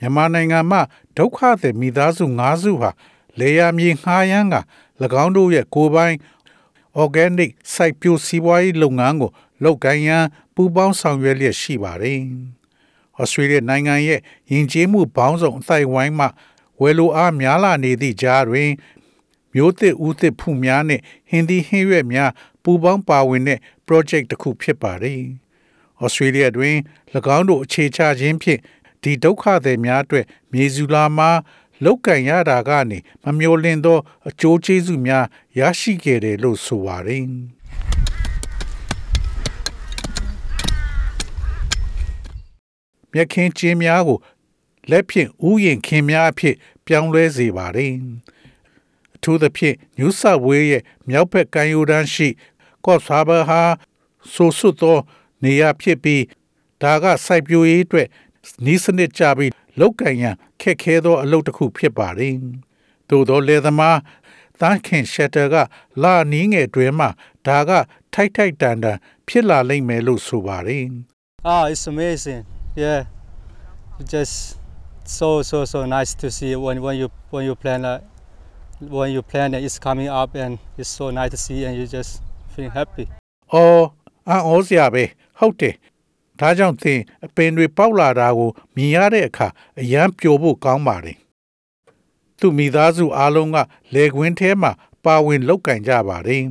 မြန်မာနိုင်ငံမှာဒုက္ခသည်မိသားစု၅စုဟာလေယာမြေငှားရမ်းက၎င်းတို့ရဲ့ကိုယ်ပိုင် organic စိုက်ပျိုးစီးပွားရေးလုပ်ငန်းကိုလုပ်ကိုင်ရန်ပူးပေါင်းဆောင်ရွက်လျက်ရှိပါတယ်။ဩစတြေးလျနိုင်ငံရဲ့ယဉ်ကျေးမှုပေါင်းစုံအသိုက်ဝိုင်းမှဝယ်လိုအားများလာနေသည့်ကြားတွင်မျိုးသစ်ဦးသစ်ဖူများနဲ့ဟင်းသီးဟင်းရွက်များပူးပေါင်းပါဝင်တဲ့ project တစ်ခုဖြစ်ပါတယ်။ဩစတြေးလျတွင်၎င်းတို့အခြေချခြင်းဖြင့် ဒီဒုက္ခသည်များအတွက်မြေစုလာမှာလောက်ကင်ရတာကနေမမျော်လင့်သောအကျိုးကျေးဇူးများရရှိခဲ့တယ်လို့ဆိုပါတယ်။မြက်ခင်းကျင်းများကိုလက်ဖြင့်ဥယျင်ခင်းများအဖြစ် ပြောင်းလဲစေပါတယ်။အထူးသဖြင့် New South Wales ရဲ့မြောက်ဘက်ကမ်းရိုးတန်းရှိ Coffs Harbour ဟာဆိုဆွတ်သောနေရာဖြစ်ပြီးဒါကစိုက်ပျိုးရေးအတွက် နီးစနစ်ကြပြီးလောက်ကင်ရန်ခက်ခဲသောအလုပ်တစ်ခုဖြစ်ပါတယ်။သို့သောလေသမားတန်းခင်ရှက်တာကလာနီးငယ်တွင်မှဒါကထိုက်ထိုက်တန်တန်ဖြစ်လာလိမ့်မယ်လို့ဆိုပါတယ်။ Ah, it's amazing. Yeah, It's just so so so nice to see when when you when you plan uh, when you plan and it's coming up and it's so nice to see and you just feeling happy. အော်အံ့ဩစရာပဲဟုတ်တယ် ဒါကြောင့်သင်အပင်တွေပေါက်လာတာကိုမြင်ရတဲ့အခါအယမ်းပျော်ဖို့ကောင်းပါတယ်သူမိသားစုအားလုံးကလေကွင်းထဲမှာပါဝင်လောက်ကင်ကြပါတယ်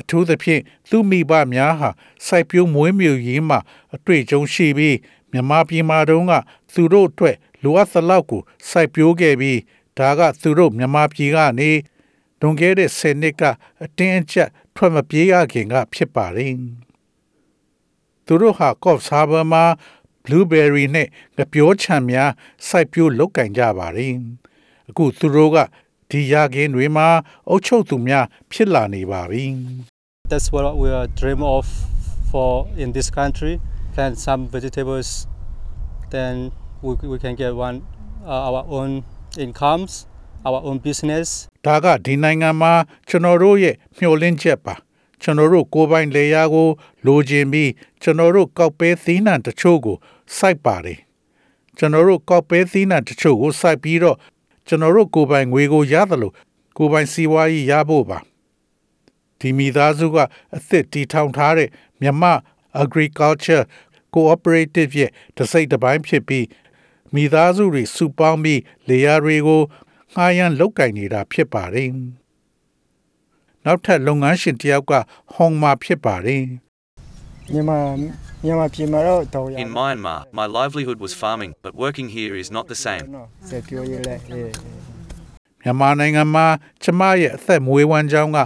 အထူးသဖြင့်သူမိဘများဟာစိုက်ပျိုးမွေးမြူရေးမှာအတွေ့အကြုံရှိပြီးမြန်မာပြည်မှာတုန်းကသူတို့အတွက်လိုအပ်သလောက်ကိုစိုက်ပျိုးခဲ့ပြီးဒါကသူတို့မြန်မာပြည်ကနေတွန်ခဲ့တဲ့10နှစ်ကအတင်းအကျပ်ထွက်မပြေးရခင်ကဖြစ်ပါတယ် သူတို့ဟာကော့ဆာဘာမှာ blueberry နဲ့ငပြောချံများစိုက်ပျိုးလုပ်ကင်ကြပါတယ်အခုသူတို့ကဒီရခင်းတွေမှာအုတ်ချုပ်သူများဖြစ်လာနေပါပြီ That's what we are dream of for in this country. Plant some vegetables, then we we can get one uh, our own incomes, our own business. ဒါကဒီနိုင်ငံမှာကျွန်တော်တို့ရဲ့မျှော်လင့်ချက်ပါ ကျွန်တော်တို့ကိုယ်ပိုင်လေယာကို လိုချင်ပြီးကျွန်တော်တို့ကောက်ပဲသီးနှံတချို့ကိုစိုက်ပါတယ်ကျွန်တော်တို့ကောက်ပဲသီးနှံတချို့ကိုစိုက်ပြီးတော့ကျွန်တော်တို့ကိုယ်ပိုင်ငွေကိုရသလိုကိုယ်ပိုင်စီးပွားရေးရဖို့ပါဒီမိသားစုကအသစ်တီထောင်ထားတဲ့မြမ agriculture cooperative ရဲ့တစိတ်တစ်ပိုင်းဖြစ်ပြီးမိသားစုတွေစုပေါင်းပြီးလေယာတွေကိုငှားရမ်းလုပ်ကင်နေတာဖြစ်ပါတယ် နောက်ထပ်လုပ်ငန်းရှင်တယောက်ကဟောင်မာဖြစ်ပါတယ်မြန်မာမြန်မာပြည်မှာတော့တော်ရ In Myanmar, my livelihood was farming, but working here is not the same. နော်စက်ပြောရေးလဲအေးမြန်မာနိုင်ငံမှာကျမရဲ့အသက်မွေးဝမ်းကြောင်းက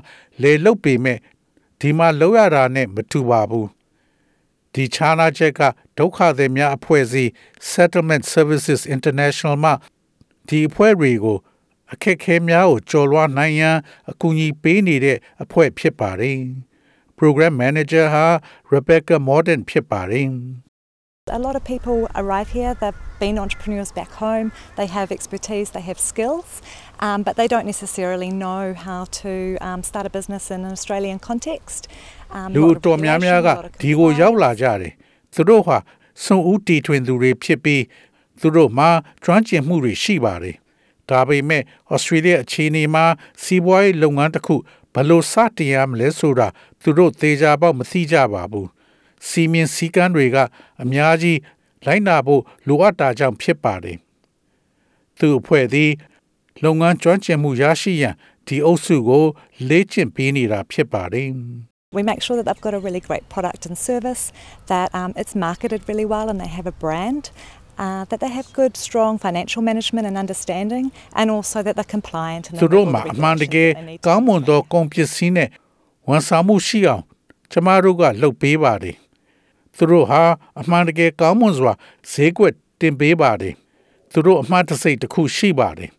လေလုတ်ပေမဲ့ဒီမှာလောက်ရတာနဲ့မတူပါဘူးဒီခြားနာချက်ကဒုက္ခသည်များအဖွဲ့အစည်း Settlement Services International မှဒီအဖွဲ့တွေကို အခက်အခဲများကိုကျော်လွှားနိုင်ရန်အကူအညီပေးနေတဲ့အဖွဲ့ဖြစ်ပါတယ် Program Manager ဟာ Rebecca Morden ဖြစ်ပါတယ် A lot of people arrive here, they've been entrepreneurs back home, they have expertise, they have skills, um, but they don't necessarily know how to um, start a business in an Australian context. Um, လူ lot of တော်များများက regulation, a lot of ဒီကိုရောက်လာ compliance. ကြတယ်သူတို့ဟာစွန့်ဦးတီထွင်သူတွေဖြစ်ပြီးသူတို့မှာကျွမ်းကျင်မှုတွေရှိပါတယ် ဒါပေမဲ့ဩစတြေးလျအခြေအနေမှာစီးပွားရေးလုပ်ငန်းတစ်ခုဘယ်လိုစတင်ရမလဲဆိုတာသူတို့သေချာပေါက်မသိကြပါဘူးစီမင်းစည်းကမ်းတွေကအများကြီးလိုက်နာဖို့လိုအပ်တာကြောင့်ဖြစ်ပါတယ်သူအဖွဲ့သည်လုပ်ငန်းကျွမ်းကျင်မှုရရှိရန်ဒီအုပ်စုကိုလေ့ကျင့်ပေးနေတာဖြစ်ပါတယ် We make sure that they've got a really great product and service, that um, it's marketed really well and they have a brand, uh, that they have good, strong financial management and understanding, and also that they're compliant. And သူ they တို့ meet မှာ all the အမှန်တကယ် regulations that they need to ကောင်းမွန်သော comply. ကုန်ပစ္စည်းနဲ့ဝန်ဆောင်မှုရှိအောင်ကျမတို့ကလုပ်ပေးပါတယ်သူတို့ဟာအမှန်တကယ်ကောင်းမွန်စွာဈေးကွက်တင်ပေးပါတယ် သူတို့အမှတ်တစိတ်တစ်ခုရှိပါတယ်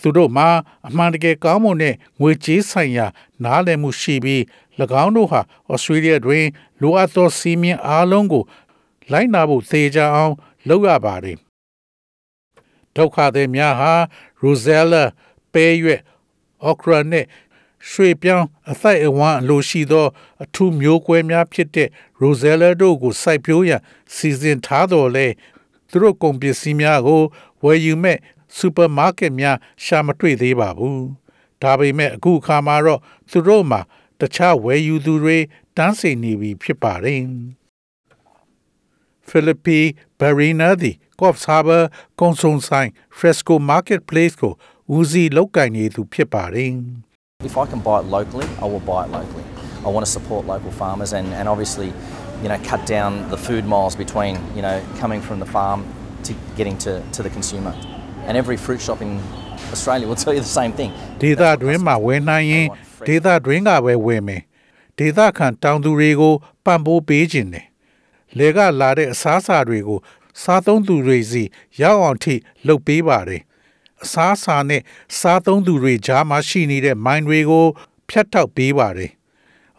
သူတို့မှာအမှန်တကယ်ကောင်းမွန်တဲ့ငွေကြေးဆိုင်ရာနားလည်မှုရှိပြီး၎င်းတို့ဟာဩစတြေးလျတွင်လိုအပ်သောစီးမြင်အားလုံးကို လိုက်နာဖို့သေချာအောင် လုပ်ရပါတယ်ဒုက္ခသည်များဟာ Rosella ပဲရွက် Okra နဲ့ရွှေပြောင်းအသိုက်အဝန်းအလိုရှိသော အထူးမျိုးကွဲများဖြစ်တဲ့ Rosella တို့ကိုစိုက်ပျိုးရန်စီစဉ်ထားတော်လဲသူတို့ကုန်ပစ္စည်းများကိုဝယ်ယူမဲ့စူပါမားကတ်များရှာမတွေ့သေးပါဘူး။ဒါပေမဲ့အခုအခါမှာတော့သူတို့မှာတခြားဝယ်ယူသူတွေတန်းစီနေပြီဖြစ်ပါတယ်။ Philippi Barina သည် Coffs Harbour ကုံစုံဆိုင် Fresco Marketplace ကိုဦးစီးလောက်ကင်နေသူဖြစ်ပါတယ်။ If I can buy it locally, I will buy it locally. I want to support local farmers and, and obviously, you know, cut down the food miles between, you know, coming from the farm to getting to, to the consumer. And every fruit shop in Australia will tell you the same thing. ဒေသတွင်းမှာဝယ်နိုင်ရင်ဒေသတွင်းကပဲဝယ်မယ်ဒေသခံတောင်သူတွေကိုပံ့ပိုးပေးခြင်းတယ် လေကလာတဲ့အစားအစာတွေကို စားသုံးသူတွေစီရောက်အောင်ထိလုပ်ပေးပါတယ်အစားအစာနဲ့စားသုံးသူတွေကြားမှာရှိနေတဲ့မိုင်းတွေကိုဖြတ်တောက်ပေးပါတယ်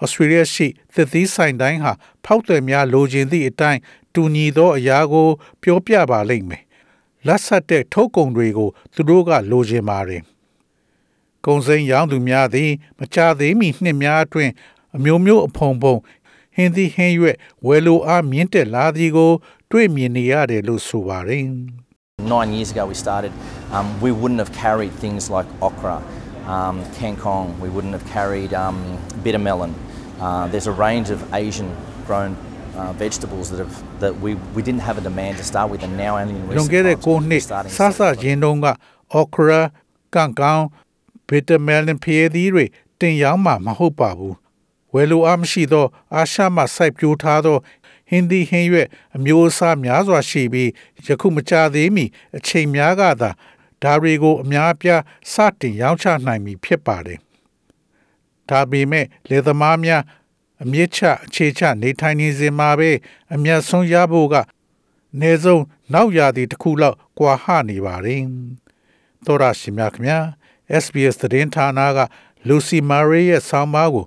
ဩစတြေးလျရှိသစ်သီးဆိုင်တိုင်းဟာဖောက်တယ်များလိုချင်သည့်အတိုင်းတူညီသောအရာကို ပြောပြပါလိမ့်မယ်လက်ဆက်တဲ့ထုတ်ကုန်တွေကို သူတို့ကလိုချင်ပါတယ်ကုံစိမ်းရောင်းသူများသည်မချသေးမီနှစ်များအတွင်းအမျိုးမျိုးအဖုံဖုံ ဟင်းသီးဟင်းရွက်ဝယ်လိုအားမြင့်တက်လာသည်ကို တွေ့မြင်နေရတယ်လို့ဆိုပါတယ် Nine years ago, we started, um, we wouldn't have carried things like okra, um, kangkong, we wouldn't have carried um, bitter melon. Uh, there's a range of Asian grown uh, vegetables that, have, that we, we didn't have a demand to start with, and now only in လွန် recent ခဲ့တဲ့ times ကို we're နှစ် starting to ဆဆ sell them. ချင်းတုန်းက okra ကန့်ကောင်း bitter melon ဖျဲသီးတွေတင်ရောင်းမှာမဟုတ်ပါဘူး ဝယ်လိုအားမရှိသော အာရှမှစိုက်ပျိုးထားသောဟင်းသီးဟင်းရွက်အမျိုးအစားများစွာရှိပြီးယခုမကြသေးမီအချိန်များကသာဒါတွေကိုအများအပြားစတင်ရောင်းချနိုင်ပြီဖြစ်ပါတယ်ဒါပေမဲ့လေသမားများအမြင့်ချအခြေချနေထိုင်နေစဉ်မှာပဲအမျက်ဆုံးရဖို့ကအနည်းဆုံးနောက်ရာသီတစ်ခုလောက်ကွာဟနေပါတယ်။သောရရှိမြခင်ဗျာ SBS သတင်းဌာနက Lucy Murray ရဲ့ဆောင်းပါးကို